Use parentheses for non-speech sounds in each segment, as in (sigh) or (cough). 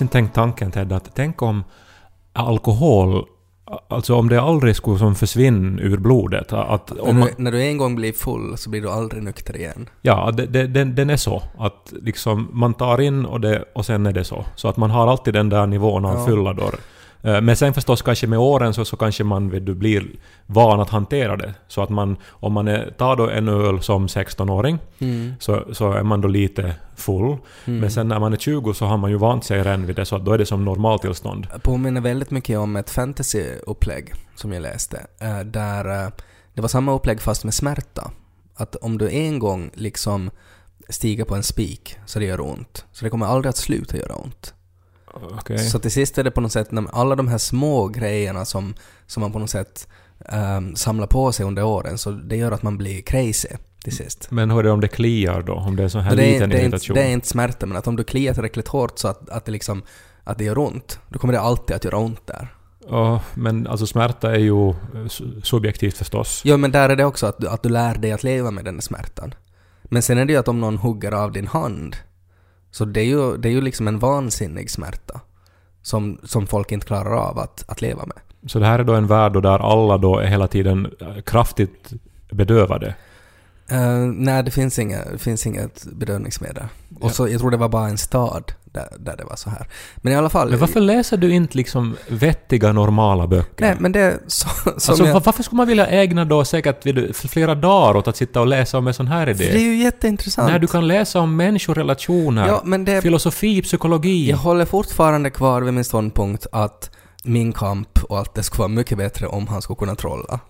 någonsin tänkt tanken Ted att tänk om alkohol Alltså om det aldrig skulle som försvinna ur blodet. Att om när, du, när du en gång blir full så blir du aldrig nykter igen. ja, det, det, den, den är så. Att liksom man tar in och, det, och sen är det så. Så att man har alltid den där nivån av Ja. fylla då. Eh, Men sen förstås kanske med åren så, så kanske man vet du, blir van att hantera det. Så att man, om man är, tar då en öl som 16-åring Mm. så, så är man då lite full. Mm. Men sen när man är 20 så har man ju vant sig redan vid det så att då är det som normaltillstånd. påminner väldigt mycket om ett fantasyupplägg som jag läste. eh, Där eh, det var samma upplägg fast med smärta. Att om du en gång liksom stiger på en spik så det gör ont. Så det kommer aldrig att sluta göra ont. Okej. Så till sist är det på något sätt, alla de här små grejerna som, som man på något sätt ehm, samlar på sig under åren, så det gör att man blir crazy till sist. Men hur är det om det kliar då? Om det är sån här det, är, liten det, är inte, irritation? det är inte smärta, men att om du kliar tillräckligt hårt så att, att, det liksom, att det gör ont, då kommer det alltid att göra ont där. Ja, men alltså smärta är ju su- subjektivt förstås. Jo, men där är det också att du, att du lär dig att leva med den smärtan. Men sen är det ju att om någon hugger av din hand, så det är ju, det är ju liksom en vansinnig smärta. Som, som folk inte klarar av att, att leva med. Så det här är då en värld då där alla då är hela tiden eh, kraftigt bedövade. Uh, nej, det finns, inga, det finns inget bedövningsmedel. Och Ja. så, jag tror det var bara en stad där, där det var så här. Men i alla fall... Men varför läser du inte liksom vettiga normala böcker? Nej, men det så, Alltså, jag, va- varför skulle man vilja ägna då säkert flera dagar åt att sitta och läsa om en sån här för det är idé? ju jätteintressant. När du kan läsa om människorelationer, Ja, men det, filosofi, psykologi. jag håller fortfarande kvar vid min ståndpunkt att min kamp och allt det skulle vara mycket bättre om han skulle kunna trolla.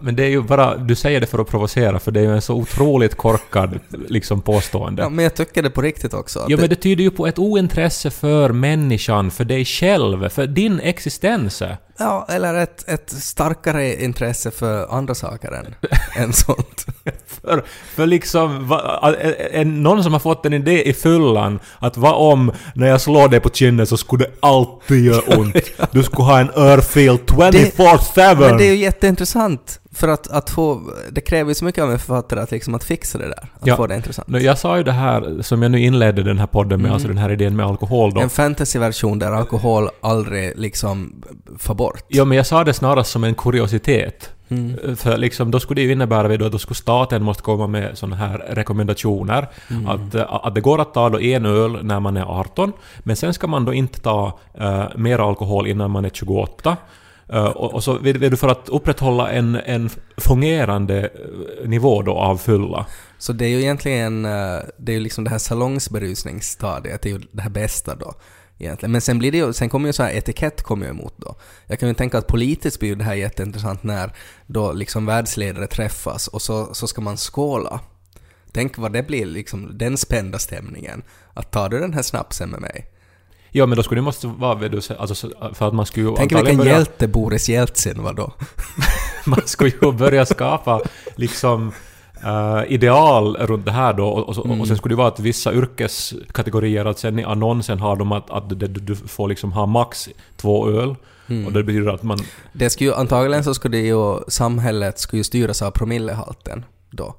Men det är ju bara, du säger det för att provocera, för det är ju en så otroligt korkad liksom påstående. Ja, men jag tycker det på riktigt också. Ja, det- men det tyder ju på ett ointresse för människan, för dig själv, för din existens. Ja, eller ett, ett starkare intresse för andra saker än, (laughs) än sånt. För, för liksom, va, en, någon som har fått en idé i fyllan att vad om när jag slår dig på kinden så skulle det alltid göra ont. (laughs) Du skulle ha en örfil 24-7! Men det är ju jätteintressant. För att, att få... Det kräver ju så mycket av en författare att, liksom, att fixa det där. Att Ja. få det intressant. Jag sa ju det här som jag nu inledde den här podden med, Mm. alltså den här idén med alkohol då. En fantasyversion där alkohol aldrig liksom får bort. Ja, men jag sa det snarast som en kuriositet. Mm. För liksom, då skulle det ju innebära då att då skulle staten måste komma med sådana här rekommendationer. Mm. Att, eh, att det går att ta då en öl när man är 18, men sen ska man då inte ta uh, mer alkohol innan man är 28. Eh, och, och så vill, vill du för att upprätthålla en, en fungerande eh, nivå då av fylla. Så det är ju egentligen... Eh, det är ju liksom det här salongsberusningsstadiet, det är ju det här bästa då. Egentligen. Men sen blir det ju, sen kommer ju så här etikett kommer ju emot då. Jag kan ju tänka att politiskt blir det här jätteintressant när då liksom världsledare träffas och så, så ska man skåla. Tänk vad det blir, liksom den spända stämningen. Att tar du den här snapsen med mig? Ja, men då skulle det måste vara, så- alltså, så- för att man skulle ju Tänk vilken börja- hjälte Boris Jeltsin var då. (laughs) man skulle ju börja skapa liksom eh, ideal runt det här då och, och, Mm. och sen skulle det vara att vissa yrkeskategorier, att sen i annonsen har de att, att du, du får liksom ha max två öl Mm. och det betyder att man... Det skulle ju, antagligen så skulle det ju, samhället skulle ju styras av promillehalten då.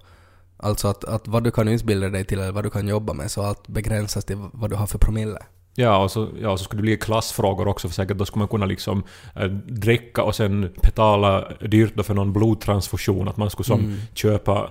Alltså att, att vad du kan utbilda dig till eller vad du kan jobba med, så allt begränsas till vad du har för promille. Ja, och så, ja, och så skulle det bli klassfrågor också för säkert då skulle man kunna liksom eh, dricka och sen betala dyrt då för någon blodtransfusion, att man skulle som Mm. köpa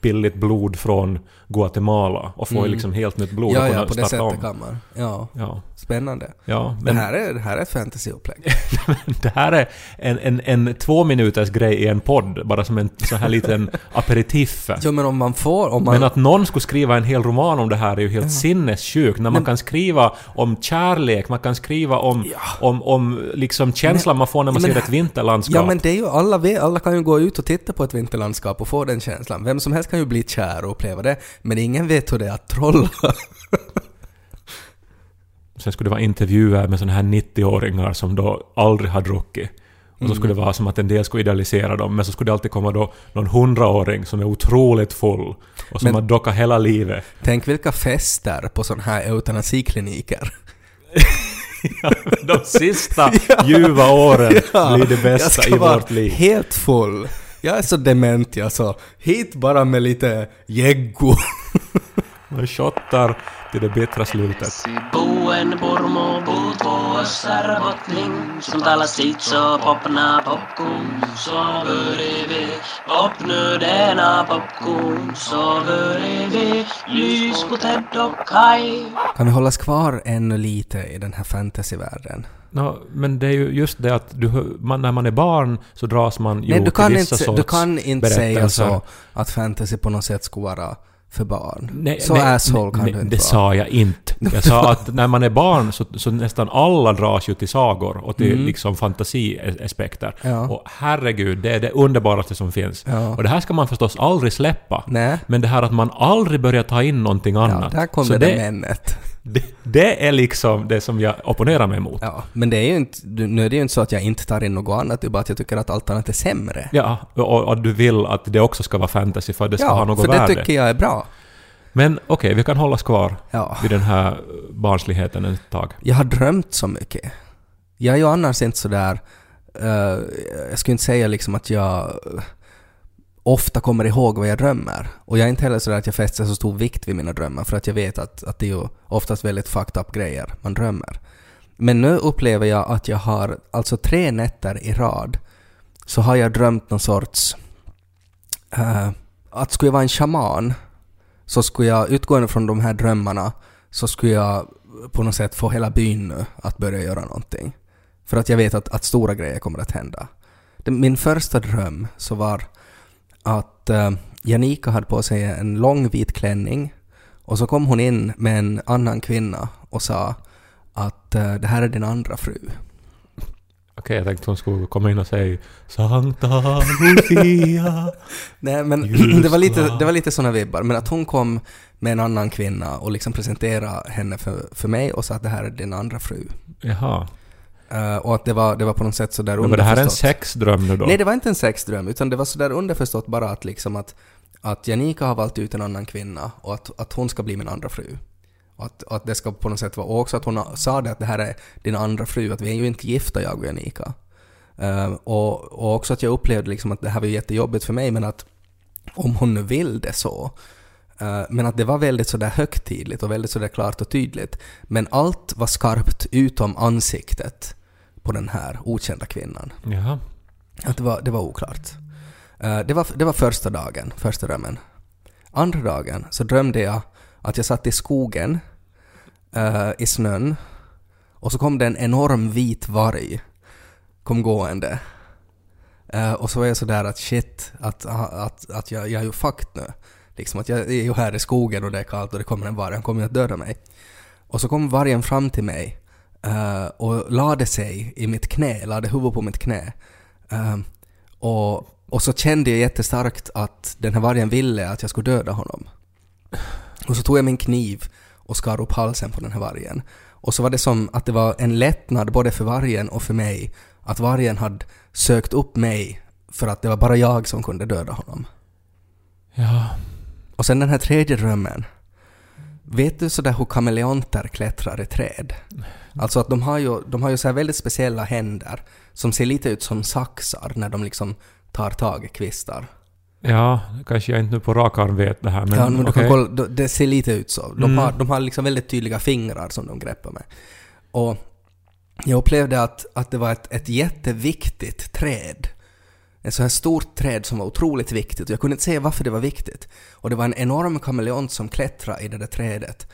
billigt blod från Guatemala och få Mm. liksom helt nytt blod ja, och ja, kunna på det starta om. sättet kan man. Ja, Ja, spännande. ja. Det Men här är, det här är ett fantasyupplägg. (laughs) det här är en, en, en två minuters grej i en podd, bara som en så här liten (laughs) aperitif. jo men om man får, om man... Men att någon skulle skriva en hel roman om det här är ju helt Ja. sinnessjukt. När man Men- kan skriva om kärlek, man kan skriva om, Ja. om, om liksom känslan man får när man Men- ser ett vinterlandskap. Ja men det är ju alla alla kan ju gå ut och titta på ett vinterlandskap och få den känslan. Vem som helst kan ju bli kär och uppleva det, men ingen vet hur det är att trolla. (laughs) Sen skulle det vara intervjuer med såna här 90-åringar som då aldrig har druckit. Och så Mm. skulle det vara som att en del skulle idealisera dem, men så skulle det alltid komma då någon hundraåring som är otroligt full och som Men- har dockat hela livet. Tänk vilka fester på sådana här eutanasikliniker. (laughs) De sista (laughs) ljuva åren blir det bästa i vårt liv. helt full. Jag är så dement jag så. Hit bara med lite geggo. (laughs) Man shottar till det bittra slutet. Kan vi hållas kvar ännu lite i den här fantasyvärlden? Nå, men det är ju just det att du, man, när man är barn så dras man ju Nej, du kan till vissa inte, sorts du kan inte säga så att fantasy på något sätt skulle vara för barn. Nej, så nej, asshole kan nej, du inte Det vara. sa jag inte. (laughs) Jag sa att när man är barn så, så nästan alla dras ju till sagor och till liksom fantasiaspekter. Mm. Ja. Och herregud, det är det underbaraste som finns. Ja. Och det här ska man förstås aldrig släppa. Nej. Men det här att man aldrig börjar ta in någonting Ja, annat. där kom så det, det, där männet. Det, det är liksom det som jag opponerar mig mot. Ja, men det är ju inte, nu är det ju inte så att jag inte tar in något annat, det är bara att jag tycker att allt annat är sämre. Ja, och, och du vill att det också ska vara fantasy för att det ska ha Ja, något för värde. det tycker jag är bra. Men okej, vi kan hållas kvar Ja. vid den här barnsligheten ett tag. Jag har drömt så mycket. Jag är ju annars inte sådär... Uh, jag skulle inte säga liksom att jag eh, ofta kommer ihåg vad jag drömmer. Och jag är inte heller sådär att jag fäster så stor vikt vid mina drömmar för att jag vet att, att det är ju oftast väldigt fucked up grejer man drömmer. Men nu upplever jag att jag har, alltså tre nätter i rad, så har jag drömt någon sorts... Uh, att skulle jag vara en shaman så skulle jag, utgående från de här drömmarna, så skulle jag på något sätt få hela byn nu att börja göra någonting. För att jag vet att, att stora grejer kommer att hända. Den, min första dröm så var att uh, Janika hade på sig en lång vit klänning och så kom hon in med en annan kvinna och sa att eh, det här är din andra fru. Okej, jag tänkte hon skulle komma in och säga Sankta Lucia. (laughs) Nej men det var lite, det var lite såna vibbar. Men att hon kom med en annan kvinna och liksom presenterade henne för, för mig och sa att det här är din andra fru. Jaha. Eh, och att det var, det var på något sätt sådär Men var det här en underförstått. sexdröm nu då? Nej, det var inte en sexdröm, utan det var sådär underförstått bara att liksom att, att Janika har valt ut en annan kvinna och att, att hon ska bli min andra fru. Och att, att det ska på något sätt vara, och också att hon sa det att det här är din andra fru, att vi är ju inte gifta jag och Janika. Eh, och, och också att jag upplevde liksom att det här var jättejobbigt för mig, men att om hon nu vill det så, eh, men att det var väldigt sådär högtidligt och väldigt sådär klart och tydligt. Men allt var skarpt utom ansiktet på den här okända kvinnan. Jaha. Att det var, det var oklart. Eh, det, var, det var första dagen, första drömmen. Andra dagen så drömde jag att jag satt i skogen eh, i snön och så kom det en enorm vit varg kom gående. Eh, och så var jag sådär att shit, att, att, att jag, jag är ju fucked nu. Liksom att jag är ju här i skogen och det är kallt och det kommer en varg, han kommer ju att döda mig. Och så kom vargen fram till mig eh, och lade sig i mitt knä, lade huvudet på mitt knä. Eh, och, och så kände jag jättestarkt att den här vargen ville att jag skulle döda honom. Och så tog jag min kniv och skar upp halsen på den här vargen. Och så var det som att det var en lättnad både för vargen och för mig att vargen hade sökt upp mig för att det var bara jag som kunde döda honom. Ja. Och sen den här tredje drömmen. Vet du sådär hur kameleonter klättrar i träd? Alltså att de har ju, de har ju så här väldigt speciella händer som ser lite ut som saxar när de liksom tar tag i kvistar. Ja, kanske jag inte nu på rak arm vet det här men, ja, men du okej. kan kolla, det- det ser lite ut så. De, Mm. har, de har liksom väldigt tydliga fingrar som de greppar med. Och jag upplevde att, att det var ett, ett jätteviktigt träd. Ett så här stort träd som var otroligt viktigt och jag kunde inte säga varför det var viktigt. Och det var en enorm kameleont som klättrade i det där trädet.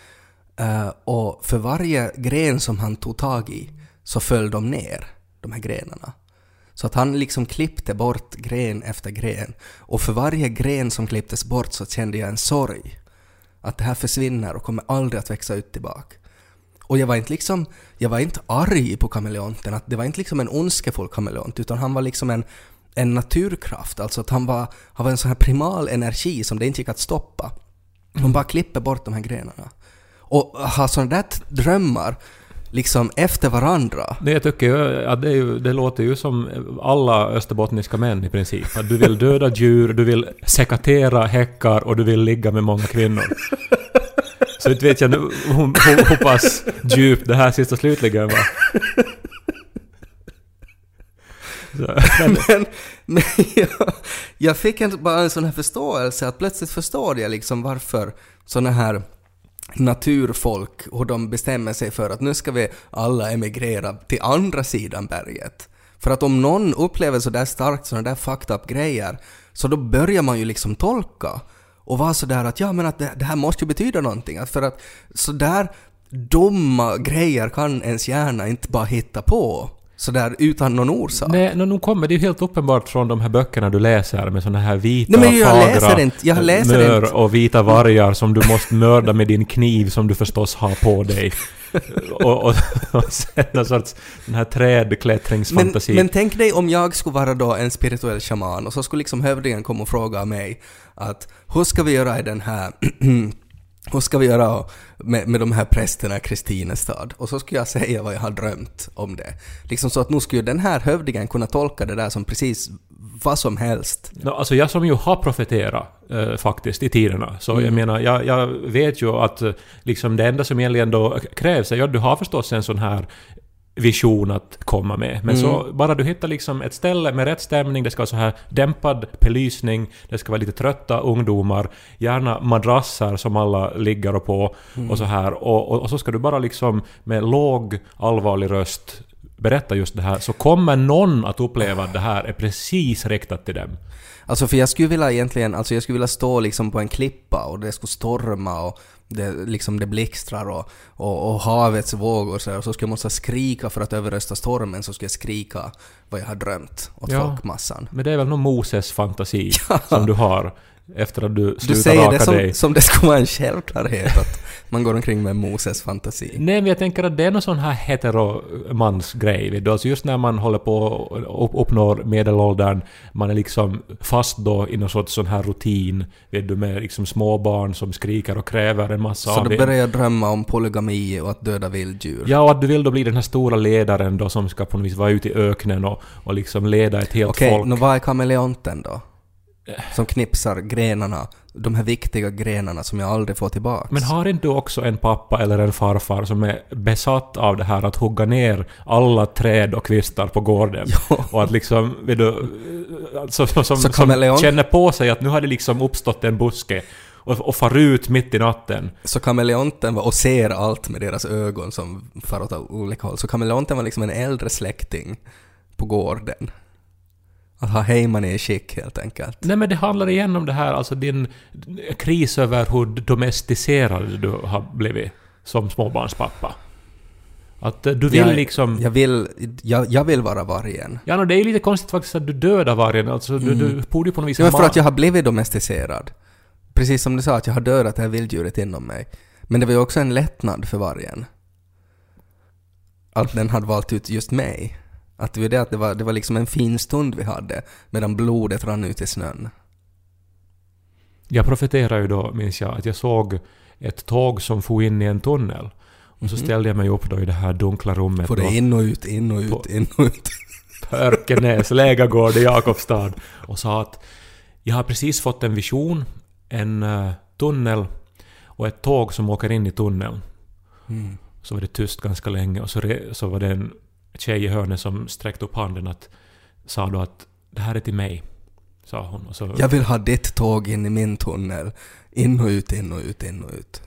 Uh, och för varje gren som han tog tag i så föll de ner, de här grenarna. Så att han liksom klippte bort gren efter gren. Och för varje gren som klipptes bort så kände jag en sorg. Att det här försvinner och kommer aldrig att växa ut tillbaka. Och jag var inte liksom, jag var inte arg på kameleonten, att det var inte liksom en ondskefull kameleont, utan han var liksom en, en naturkraft, alltså att han var, han var en sån här primal energi som det inte gick att stoppa. Hon bara klipper bort de här grenarna. Och ha sådana där drömmar, liksom efter varandra. Det jag tycker ju att det, är ju, det låter ju som alla österbottniska män i princip. Att du vill döda djur, du vill sekatera häckar och du vill ligga med många kvinnor. Så inte vet jag nu hur, hur, hur pass djupt det här sista slutligen var. Men, Men, men jag, jag fick en, bara en sån här förståelse att plötsligt förstår jag liksom varför såna här naturfolk och de bestämmer sig för att nu ska vi alla emigrera till andra sidan berget. För att om någon upplever så där starkt sådana där fucked up grejer så då börjar man ju liksom tolka och vara sådär att ja men att det, det här måste ju betyda någonting. Att för att sådär dumma grejer kan ens hjärna inte bara hitta på sådär utan någon orsak. Nej, no, nu kommer det ju helt uppenbart från de här böckerna du läser med såna här vita, Nej, men jag fagra läser inte. Jag läser mör inte. och vita vargar som du måste mörda med din kniv som du förstås har på dig. (laughs) och, och, och sen någon sorts den här Men, trädklättringsfantasi. men tänk dig om jag skulle vara då en spirituell shaman och så skulle liksom hövdingen komma och fråga mig att hur ska vi göra i den här (clears throat) hur ska vi göra med, med de här prästerna i Kristinestad? Och så skulle jag säga vad jag har drömt om det. Liksom så att nu skulle den här hövdingen kunna tolka det där som precis vad som helst. No, alltså jag som ju har profeterat eh, faktiskt i tiderna, så Mm. jag menar, jag, jag vet ju att eh, liksom det enda som egentligen då krävs är ju att du har förstås en sån här vision att komma med. Men så Mm. bara du hittar liksom ett ställe med rätt stämning, det ska vara så här dämpad belysning, det ska vara lite trötta ungdomar, gärna madrasser som alla ligger och på Mm. och så här. Och, och, och så ska du bara liksom med låg allvarlig röst berätta just det här, så kommer någon att uppleva att det här är precis riktat till dem. Alltså för jag skulle vilja egentligen, alltså jag skulle vilja stå liksom på en klippa och det skulle storma och det, liksom det blixtrar och, och, och havets vågor så, och så skulle jag måste skrika för att överrösta stormen så skulle jag skrika vad jag har drömt åt Ja. folkmassan. Men det är väl någon Moses fantasi (laughs) som du har efter att du Du slutar säger raka det som, dig. som det skulle vara en självklarhet att man går omkring med Moses fantasi. Nej, men jag tänker att det är någon sån här heteromansgrej. du. Alltså just när man håller på och upp- uppnår medelåldern, man är liksom fast då i någon sorts sån här rutin, vet du, med liksom småbarn som skriker och kräver en massa Så av en. börjar drömma om polygami och att döda vilddjur. Ja, och att du vill då bli den här stora ledaren då som ska på något vis vara ute i öknen och, och liksom leda ett helt Okej, folk. nå vad är kameleonten då? Som knipsar grenarna, de här viktiga grenarna som jag aldrig får tillbaks. Men har inte du också en pappa eller en farfar som är besatt av det här att hugga ner alla träd och kvistar på gården? Och att liksom, vet du, alltså, som, som, som kameleon- känner på sig att nu har det liksom uppstått en buske och, och far ut mitt i natten. Så kameleonten var och ser allt med deras ögon som far åt olika håll. Så kameleonten var liksom en äldre släkting på gården. Att ha hejman i skick helt enkelt. Nej men det handlar igen om det här, alltså din kris över hur domesticerad du har blivit som småbarnspappa. Att eh, du vill Jag- liksom... Jag vill, jag, jag vill vara vargen. Ja, no, det är ju lite konstigt faktiskt att du dödar vargen. Alltså, du, du borde ju på något vis Mm. Ja, men för att jag har blivit domesticerad. Precis som du sa, att jag har dödat det här vilddjuret inom mig. Men det var ju också en lättnad för vargen. Att den hade valt ut just mig. Att det var det att det var, det var liksom en fin stund vi hade medan blodet rann ut i snön. Jag profeterade ju då, minns jag, att jag såg ett tåg som for in i en tunnel. Och så ställde jag mig upp då i det här dunkla rummet. Får det in och ut, in och ut, in och ut. på (laughs) Örkenäs lägergård i Jakobstad. Och sa att jag har precis fått en vision, en eh, tunnel och ett tåg som åker in i tunneln. Mm. Så var det tyst ganska länge och så, så var det en tjej i hörnet som sträckte upp handen att sa då att det här är till mig. Sa hon. Och så, Jag vill ha ditt tåg in i min tunnel. In och ut, in och ut, in och ut.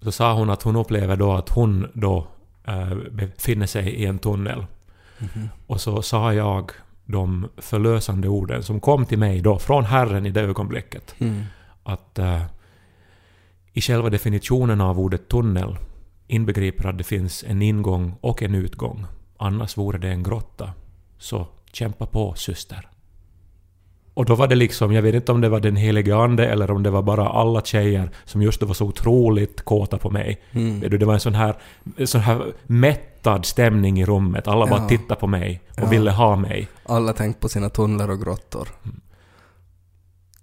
Så sa hon att hon upplever då att hon då äh, befinner sig i en tunnel. Och så sa jag de förlösande orden som kom till mig då från Herren i det ögonblicket. Mm. Att äh, i själva definitionen av ordet tunnel inbegriper att det finns en ingång och en utgång. Annars vore det en grotta. Så kämpa på syster. Och då var det liksom, jag vet inte om det var den helige ande eller om det var bara alla tjejer som just då var så otroligt kåta på mig. Mm. Det var en sån här, sån här mättad stämning i rummet. Alla bara Ja. tittade på mig och Ja. ville ha mig. Alla tänkt på sina tunnlar och grottor.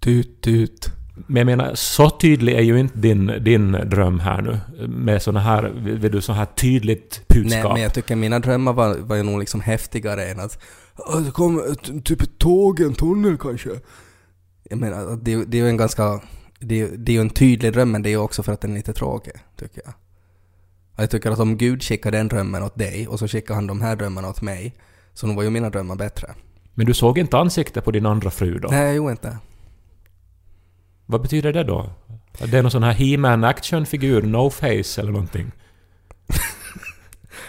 Tut, tut. Men jag menar, så tydlig är ju inte din, din dröm här nu. Med såna här, vet du, så här tydligt Nej, budskap. men jag tycker mina drömmar var, var ju nog liksom häftigare än att "Ah, det kommer ett, typ ett tåg, en tunnel kanske. Jag menar, det, det är ju en ganska... Det det är ju en tydlig dröm, men det är ju också för att den är lite tråkig, tycker jag. Jag tycker att om Gud skickar den drömmen åt dig och så skickar han de här drömmarna åt mig, så nu var ju mina drömmar bättre. Men du såg inte ansikte på din andra fru då? Nej, jag gjorde inte. Vad betyder det då? Det är någon sån här He-Man actionfigur, No Face eller någonting.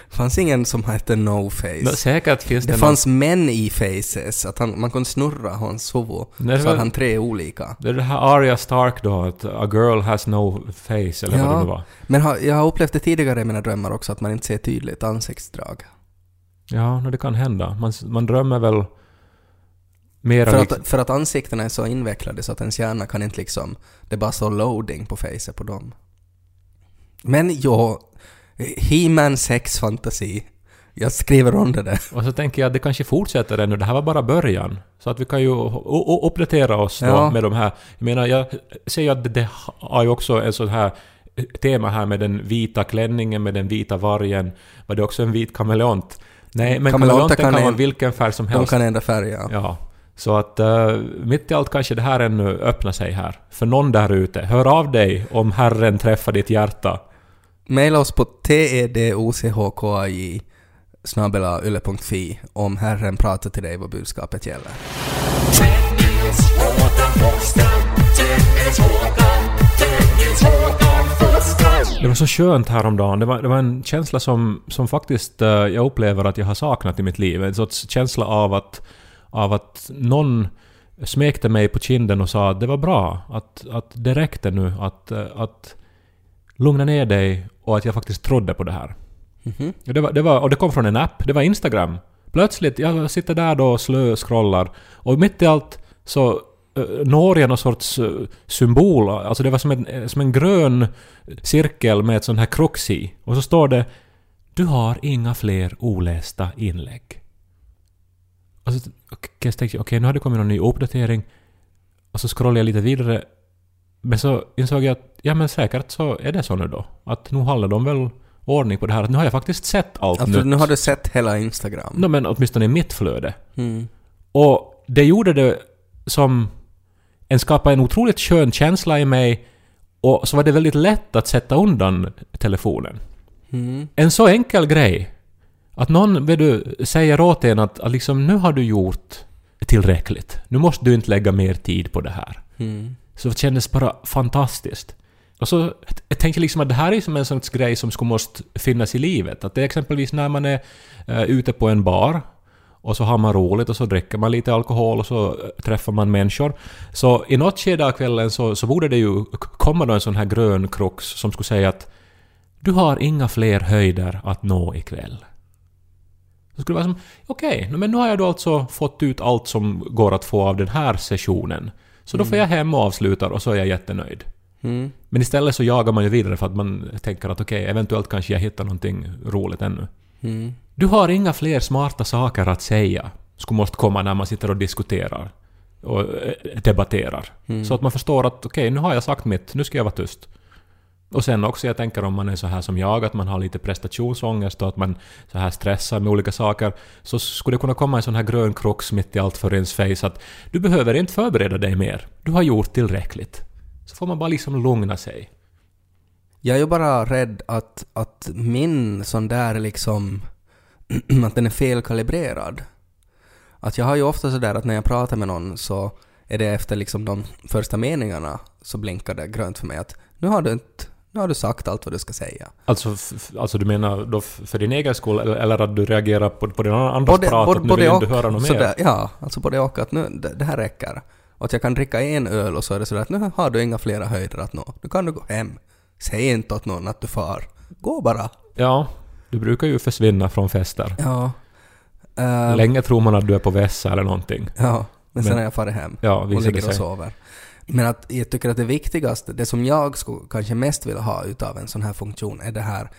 Det (laughs) fanns ingen som hette No Face. Nå, säkert finns det, det någon- fanns män i faces, att han, man kunde snurra hans huvud. Nej, så var- hade han tre olika. Det är det här Arya Stark då, att a girl has no face, eller vad det nu var. men har, jag har upplevt det tidigare i mina drömmar också, att man inte ser tydligt ansiktsdrag. Ja, no, det kan hända. Man, man drömmer väl mera... För att, för att ansiktena är så invecklade så att ens hjärna kan inte liksom... Det bara står loading på facet på dem. Men jo, He-Man sexfantasi. Jag skriver under det. Och så tänker jag att det kanske fortsätter ännu. Det här var bara början. Så att vi kan ju uppdatera oss då Ja. med de här. Jag menar, jag ser ju att det, det har ju också en sån här tema här med den vita klänningen med den vita vargen. Var det också en vit kameleont? Nej, men kameleonten kan, kan vara en- vilken färg som De helst. kan ändra färg, ja. Ja. Så att uh, mitt i allt kanske det här ännu öppnar sig här. För någon där ute, hör av dig om Herren träffar ditt hjärta. Maila oss på tedochkai snabela yle.fi om Herren pratar till dig vad budskapet gäller. Det var så skönt häromdagen. Det var, det var en känsla som, som faktiskt eh, jag upplever att jag har saknat i mitt liv. En sorts känsla av att, av att någon smekte mig på kinden och sa att det var bra, att, att det räckte nu, att, eh, att lugna ner dig och att jag faktiskt trodde på det här. Mhm. Och det, var, det var, och det kom från en app, det var Instagram. Plötsligt, jag sitter där då och slö-scrollar och mitt i allt så uh, når jag någon sorts eh, symbol. Alltså det var som en, eh, som en grön cirkel med ett sånt här krux i. Och så står det Du har inga fler olästa inlägg. Och så, okay, tänkte jag, okej nu har det kommit någon ny uppdatering. Och så scrollade jag lite vidare. Men så insåg jag att, ja men säkert så är det så nu då. Att nu håller de väl ordning på det här. Att nu har jag faktiskt sett allt Alltså nytt. nu har du sett hela Instagram. No, men åtminstone i mitt flöde. Mm. Och det gjorde det som... En skapade en otroligt skön känsla i mig och så var det väldigt lätt att sätta undan telefonen. Mm. En så enkel grej. Att någon vet du, säger åt en att, att liksom, nu har du gjort tillräckligt. Nu måste du inte lägga mer tid på det här. Mm. Så det kändes bara fantastiskt. Och så jag tänker liksom att det här är som en sån grej som skulle måste finnas i livet. Att det är exempelvis när man är eh, ute på en bar och så har man roligt och så dricker man lite alkohol och så eh, träffar man människor. Så i något skede av kvällen så, så borde det ju komma då en sån här grön krux som skulle säga att du har inga fler höjder att nå ikväll. Så skulle det vara som, okej, men nu har jag då alltså fått ut allt som går att få av den här sessionen. Så då får jag hem och avslutar och så är jag jättenöjd. Mm. Men istället så jagar man ju vidare för att man tänker att okej, eventuellt kanske jag hittar någonting roligt ännu. Mm. Du har inga fler smarta saker att säga, skulle måste komma när man sitter och diskuterar och eh, debatterar. Mm. Så att man förstår att okej, nu har jag sagt mitt, nu ska jag vara tyst. Och sen också, jag tänker om man är så här som jag, att man har lite prestationsångest och att man så här stressar med olika saker, så skulle det kunna komma en sån här grön krux mitt i allt för ens face att du behöver inte förbereda dig mer. Du har gjort tillräckligt. Så får man bara liksom lugna sig. Jag är ju bara rädd att, att min sån där liksom... (clears throat) att den är felkalibrerad. Att jag har ju ofta sådär att när jag pratar med någon så är det efter liksom de första meningarna så blinkar det grönt för mig att nu har du inte... Nu har du sagt allt vad du ska säga. Alltså, alltså du menar då för din egen skull eller, eller att du reagerar på, på din andras prat att nu vill inte du höra något mer? sådär, Ja, alltså både och att nu, det, det här räcker. Och att jag kan dricka en öl och så är det sådär att nu har du inga flera höjder att nå. Nu kan du gå hem. Säg inte åt någon att du far. Gå bara. Ja, du brukar ju försvinna från fester. Ja. Eh, Länge tror man att du är på vässa eller någonting. Ja, men sen Men- har jag farit hem Ja, och ligger och sover. Men att jag tycker att det viktigaste, det som jag skulle kanske mest vilja ha utav en sån här funktion är det här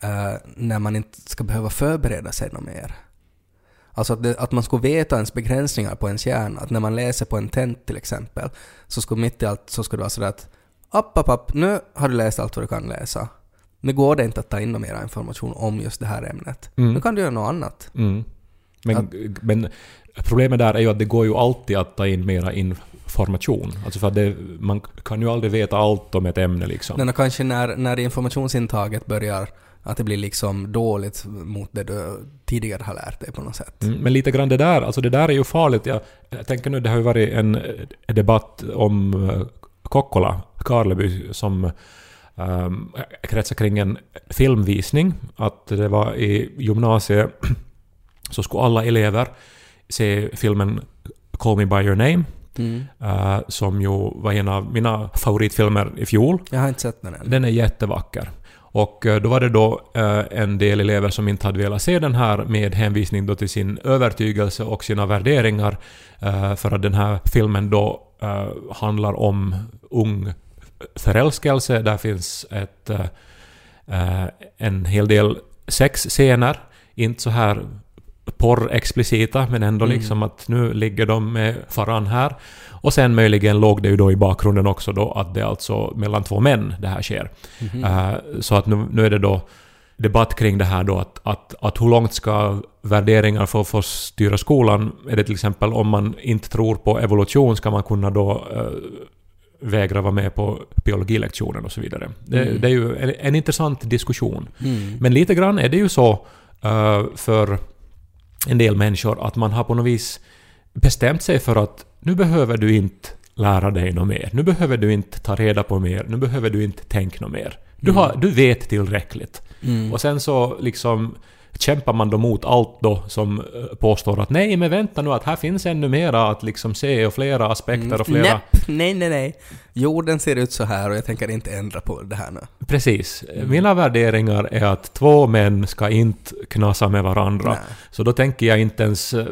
eh, när man inte ska behöva förbereda sig något mer. Alltså att, det, att man skulle veta ens begränsningar på ens hjärna. Att när man läser på en tent till exempel, så skulle mitt i allt så skulle det vara sådär att app, app, app, nu har du läst allt vad du kan läsa. Nu går det inte att ta in någon mer information om just det här ämnet. Mm. Nu kan du göra något annat. Mm. Men, men problemet där är ju att det går ju alltid att ta in mera information. Alltså för det, man kan ju aldrig veta allt om ett ämne liksom. Men kanske när, när informationsintaget börjar att det blir liksom dåligt mot det du tidigare har lärt dig på något sätt. Mm, Men lite grann det där, alltså det där är ju farligt. Jag, jag tänker nu, det har ju varit en eh, debatt om eh, Kokkola, Karleby, som um, kretsar kring en filmvisning. Att det var i gymnasiet (clears throat) så skulle alla elever se filmen Call Me By Your Name, Mm. eh, som ju var en av mina favoritfilmer i fjol. Jag har inte sett den än. Den är jättevacker. Och eh, då var det då eh, en del elever som inte hade velat se den här med hänvisning då till sin övertygelse och sina värderingar. För att den här filmen då handlar om ung förälskelse. Där finns ett, en hel del sexscener. Inte så här porrexplicita men ändå Mm. liksom att nu ligger de med faran här. Och sen möjligen låg det ju då i bakgrunden också då att det är alltså mellan två män det här sker. Mhm. Eh, så att nu, nu är det då debatt kring det här då att, att, att hur långt ska värderingar få, få styra skolan? Är det till exempel om man inte tror på evolution ska man kunna då eh, vägra vara med på biologilektionen och så vidare. Det, Mm. det är ju en, en intressant diskussion. Mm. Men lite grann är det ju så eh, för en del människor att man har på något vis bestämt sig för att nu behöver du inte lära dig något mer. Nu behöver du inte ta reda på mer. Nu behöver du inte tänka något mer. Du, har, du vet tillräckligt. Mm. Och sen så liksom kämpar man då mot allt då som eh, påstår att nej men vänta nu att här finns ännu mera att liksom se och flera aspekter och flera... Näpp, nej, nej, nej. Jorden ser ut så här och jag tänker inte ändra på det här nu. Precis. Mina värderingar är att två män ska inte knasa med varandra. Nej. Så då tänker jag inte ens eh,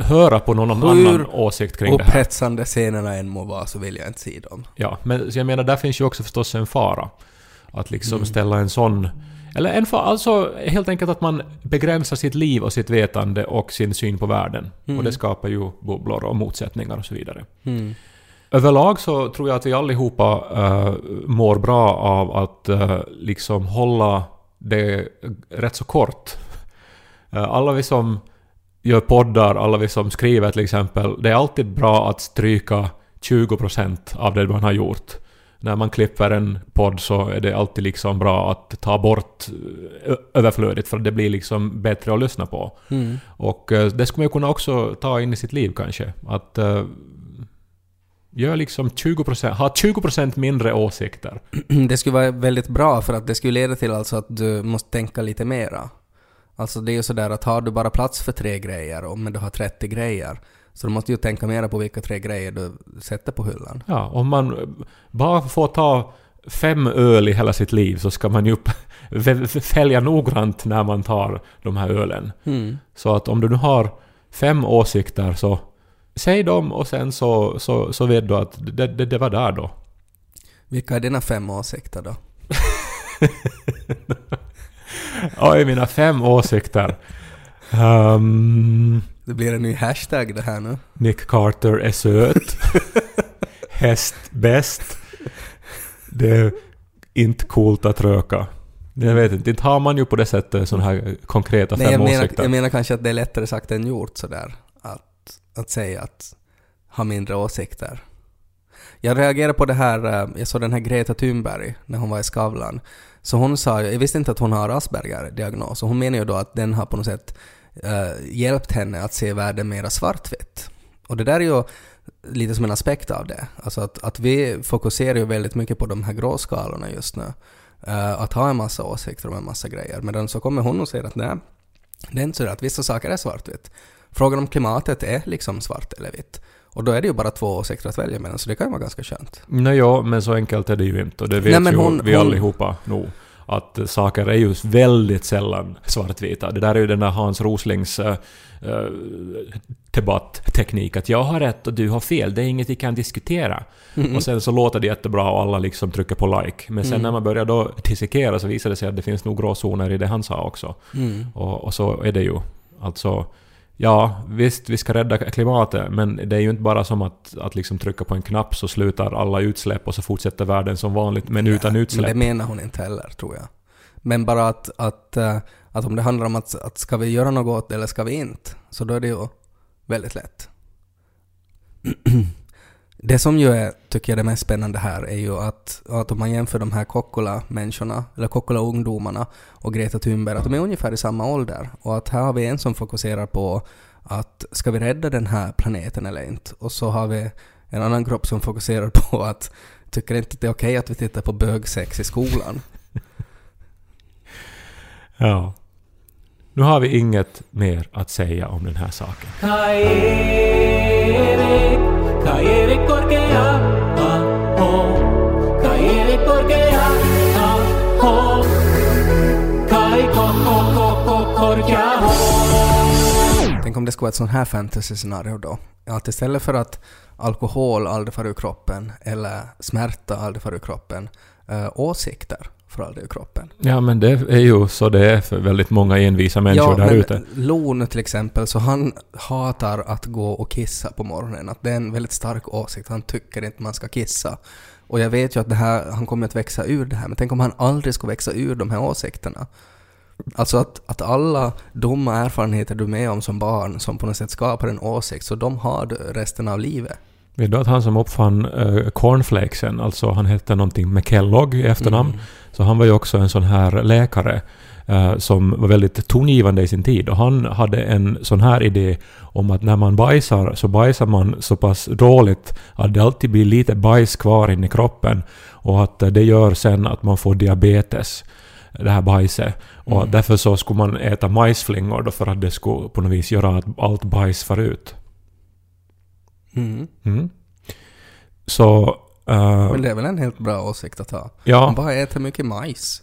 höra på någon Hur annan åsikt kring det här. Upphetsande scenerna än må vara så vill jag inte se dem. Ja, men jag menar där finns ju också förstås en fara. Att liksom Mm. ställa en sån... Eller en alltså helt enkelt att man begränsar sitt liv och sitt vetande och sin syn på världen. Mm. Och det skapar ju bubblor och motsättningar och så vidare. Mm. Överlag så tror jag att vi allihopa uh, mår bra av att eh, liksom hålla det rätt så kort. (laughs) Eh, alla vi som gör poddar, alla vi som skriver till exempel, det är alltid bra att stryka 20% av det man har gjort. När man klipper en podd så är det alltid liksom bra att ta bort eh, överflödigt för det blir liksom bättre att lyssna på. Mm. Och eh, det skulle man kunna också ta in i sitt liv kanske. Att uh, gör liksom 20%, ha 20% mindre åsikter. (clears throat) Det skulle vara väldigt bra för att det skulle leda till alltså att du måste tänka lite mera. Alltså det är ju sådär att har du bara plats för tre grejer och men du har 30 grejer så du måste ju tänka mera på vilka tre grejer du sätter på hyllan. Ja, om man bara får ta fem öl i hela sitt liv så ska man ju fälja noggrant när man tar de här ölen. Mm. Så att om du nu har fem åsikter så säg dem och sen så, så, så vet du att det, det, det var där då. Vilka är dina fem åsikter då? (laughs) Oj, mina fem åsikter. Um, Det blir en ny hashtag det här nu. Nick Carter är söt. (laughs) Häst bäst. Det är inte coolt att röka. Jag vet inte, inte har man ju på det sättet sådana här konkreta Nej, fem jag menar, jag menar kanske att det är lättare sagt än gjort sådär. Att, att säga att ha mindre åsikter. Jag reagerade på det här, eh, jag såg den här Greta Thunberg när hon var i Skavlan. Så hon sa jag visste inte att hon har Asperger-diagnos, och hon menar ju då att den har på något sätt eh, hjälpt henne att se världen mera svartvitt. Och det där är ju lite som en aspekt av det. Alltså att, att vi fokuserar ju väldigt mycket på de här gråskalorna just nu. Eh, att ha en massa åsikter om en massa grejer. Medan så kommer hon och säger att nej, det är inte så att vissa saker är svartvitt. Frågan om klimatet är liksom svart eller vitt. Och då är det ju bara två åsikter att välja mellan, så det kan ju vara ganska skönt. Nej, ja, men så enkelt är det ju inte. Och det vet Nej, men ju hon- vi hon- allihopa nog. Att eh, saker är ju väldigt sällan svartvita. Det där är ju den där Hans Roslings uh, debattteknik. Att jag har rätt och du har fel. Det är inget vi kan diskutera. Mm. Och sen så låter det jättebra och alla liksom trycker på like. Men sen Mm. när man börjar då dissekera så visar det sig att det finns nog gråzoner i det han sa också. Mm. Och, och så är det ju. Alltså, ja visst vi ska rädda klimatet men det är ju inte bara som att, att liksom trycka på en knapp så slutar alla utsläpp och så fortsätter världen som vanligt men utan Men utsläpp. det menar hon inte heller, tror jag. Men bara att, att, eh, att om det handlar om att, att ska vi göra något eller ska vi inte, så då är det ju väldigt lätt. Det som ju är, tycker jag, det mest spännande här är ju att, att om man jämför de här Kokkola-människorna, eller Kokkola-ungdomarna och Greta Thunberg, att de är ungefär i samma ålder. Och att här har vi en som fokuserar på att ska vi rädda den här planeten eller inte? Och så har vi en annan grupp som fokuserar på att tycker inte att det är okej att vi tittar på bögsex i skolan. (laughs) Ja. Nu har vi inget mer att säga om den här saken. Tänk om det skulle vara ett sånt här fantasy-scenario då. Att istället för att alkohol aldrig far ur kroppen eller smärta aldrig far ur kroppen, äh, åsikter får aldrig ur kroppen. Ja, men det är ju så det är för väldigt många envisa människor där men ute. Lon till exempel, så han hatar att gå och kissa på morgonen. Att det är en väldigt stark åsikt. Han tycker inte man ska kissa. Och jag vet ju att det här, han kommer att växa ur det här, men tänk om han aldrig skulle växa ur de här åsikterna. Alltså att, att alla dumma erfarenheter du är med om som barn som på något sätt skapar en åsikt, så de har du resten av livet. Vet du att han som uppfann uh, cornflakesen, alltså han hette någonting med Kellogg i efternamn, Mm. så han var ju också en sån här läkare eh, som var väldigt tongivande i sin tid. Och han hade en sån här idé om att när man bajsar så bajsar man så pass dåligt att det alltid blir lite bajs kvar inne i kroppen och att eh, det gör sen att man får diabetes det här bajset. Och Mm. därför så skulle man äta majsflingor då för att det skulle på något vis göra att allt bajs far ut. Mm. Mm. Så... eh, Men det är väl en helt bra åsikt att ha. ja. Man bara äter mycket majs.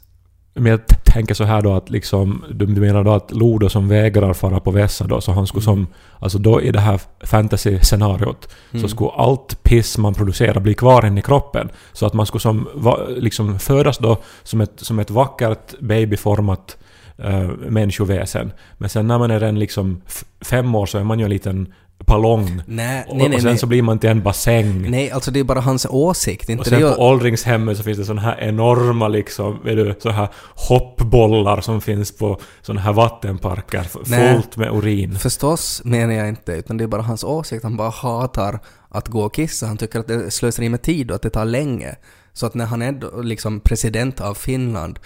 Men jag tänker så här då att liksom, du menar då att Lodo som vägrar fara på vässa då, så han skulle som, alltså då i det här fantasy-scenariot, Mm. så skulle allt piss man producerar bli kvar inne i kroppen. Så att man skulle som, liksom födas då som ett, som ett vackert babyformat uh, människoväsen. Men sen när man är en liksom fem år så är man ju en liten ballong. Nej, Och, nej, nej. och sen nej. så blir man till en bassäng. Nej, alltså det är bara hans åsikt. Och Inte sen det på åldringshemmet så finns det såna här enorma liksom, vet du, så här hoppbollar som finns på såna här vattenparker fullt med urin. Förstås menar jag inte, utan det är bara hans åsikt. Han bara hatar att gå och kissa. Han tycker att det är slöseri med tid och att det tar länge. Så att när han är liksom president av Finland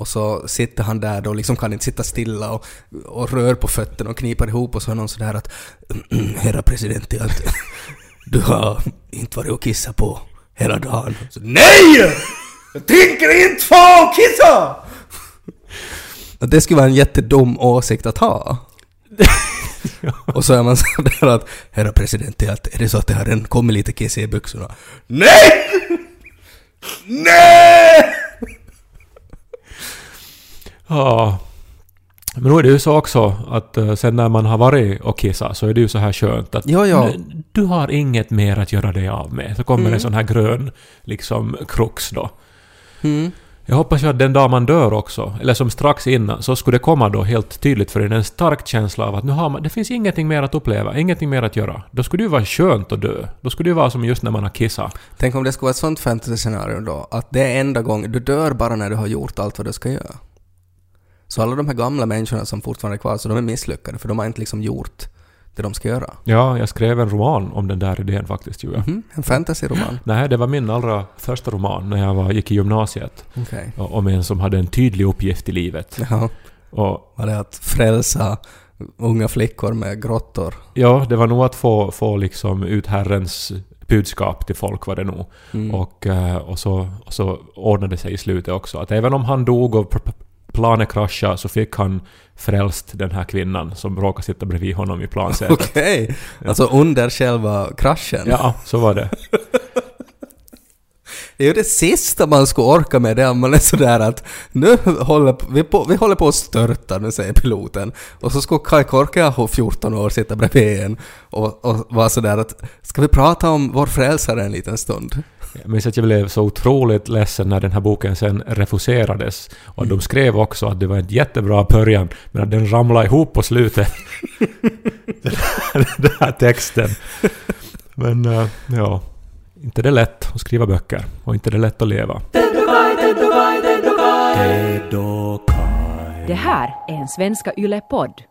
och så sitter han där då liksom kan inte sitta stilla och, och rör på fötterna och kniper ihop och så är någon sådär att (clears throat) Herra president, att (laughs) du har inte varit och kissat på hela dagen. Så, Nej! Jag tänker inte få och kissa! Det skulle vara en jättedum åsikt att ha. (laughs) Och så är man sådär att Herra president, är det så att det har en kommit lite kiss i byxorna? Nej! Nej! Ja. Men nu är det ju så också att eh, sen när man har varit och kissat så är det ju så här skönt att Ja, ja. "Nu, du har inget mer att göra dig av med. Så kommer Mm. en sån här grön liksom krux då. Mm. Jag hoppas ju att den dag man dör också, eller som strax innan, så skulle det komma då helt tydligt för en en stark känsla av att nu har man, det finns ingenting mer att uppleva, ingenting mer att göra. Då skulle det ju vara skönt att dö. Då skulle det ju vara som just när man har kissat. Tänk om det skulle vara ett sånt fantasy-scenario då, att det är enda gången, du dör bara när du har gjort allt vad du ska göra. Så alla de här gamla människorna som fortfarande är kvar, så de är misslyckade för de har inte liksom gjort det de ska göra. Ja, jag skrev en roman om den där idén faktiskt ju. Mhm, en fantasy-roman. (laughs) Nej, det var min allra första roman när jag var, gick i gymnasiet. Och- Om en som hade en tydlig uppgift i livet. Ja, Och var det att frälsa unga flickor med grottor? ja, det var nog att få, få liksom ut Herrens budskap till folk var det nog. Mm. Och, eh, och, så, och så ordnade det sig i slutet också. Att även om han dog och planet kraschade så fick han frälst den här kvinnan som råkade sitta bredvid honom i plansätet. Okej, alltså under själva kraschen. Ja, så var det. (laughs) Det är ju det sista man ska orka med det om man är sådär att nu håller vi på, vi håller på att störta, nu säger piloten. Och så ska Kai Korkeaho, 14 år, sitta bredvid en och, och vara sådär att ska vi prata om vår frälsare en liten stund? Jag minns att jag blev så otroligt ledsen när den här boken sen refuserades. Och de skrev också att det var en jättebra början, men att den ramlade ihop på slutet. den, (laughs) här, (laughs) den här texten. Men eh, ja, inte det är lätt att skriva böcker. Och inte det är lätt att leva. Det här är en Svenska Yle-podd.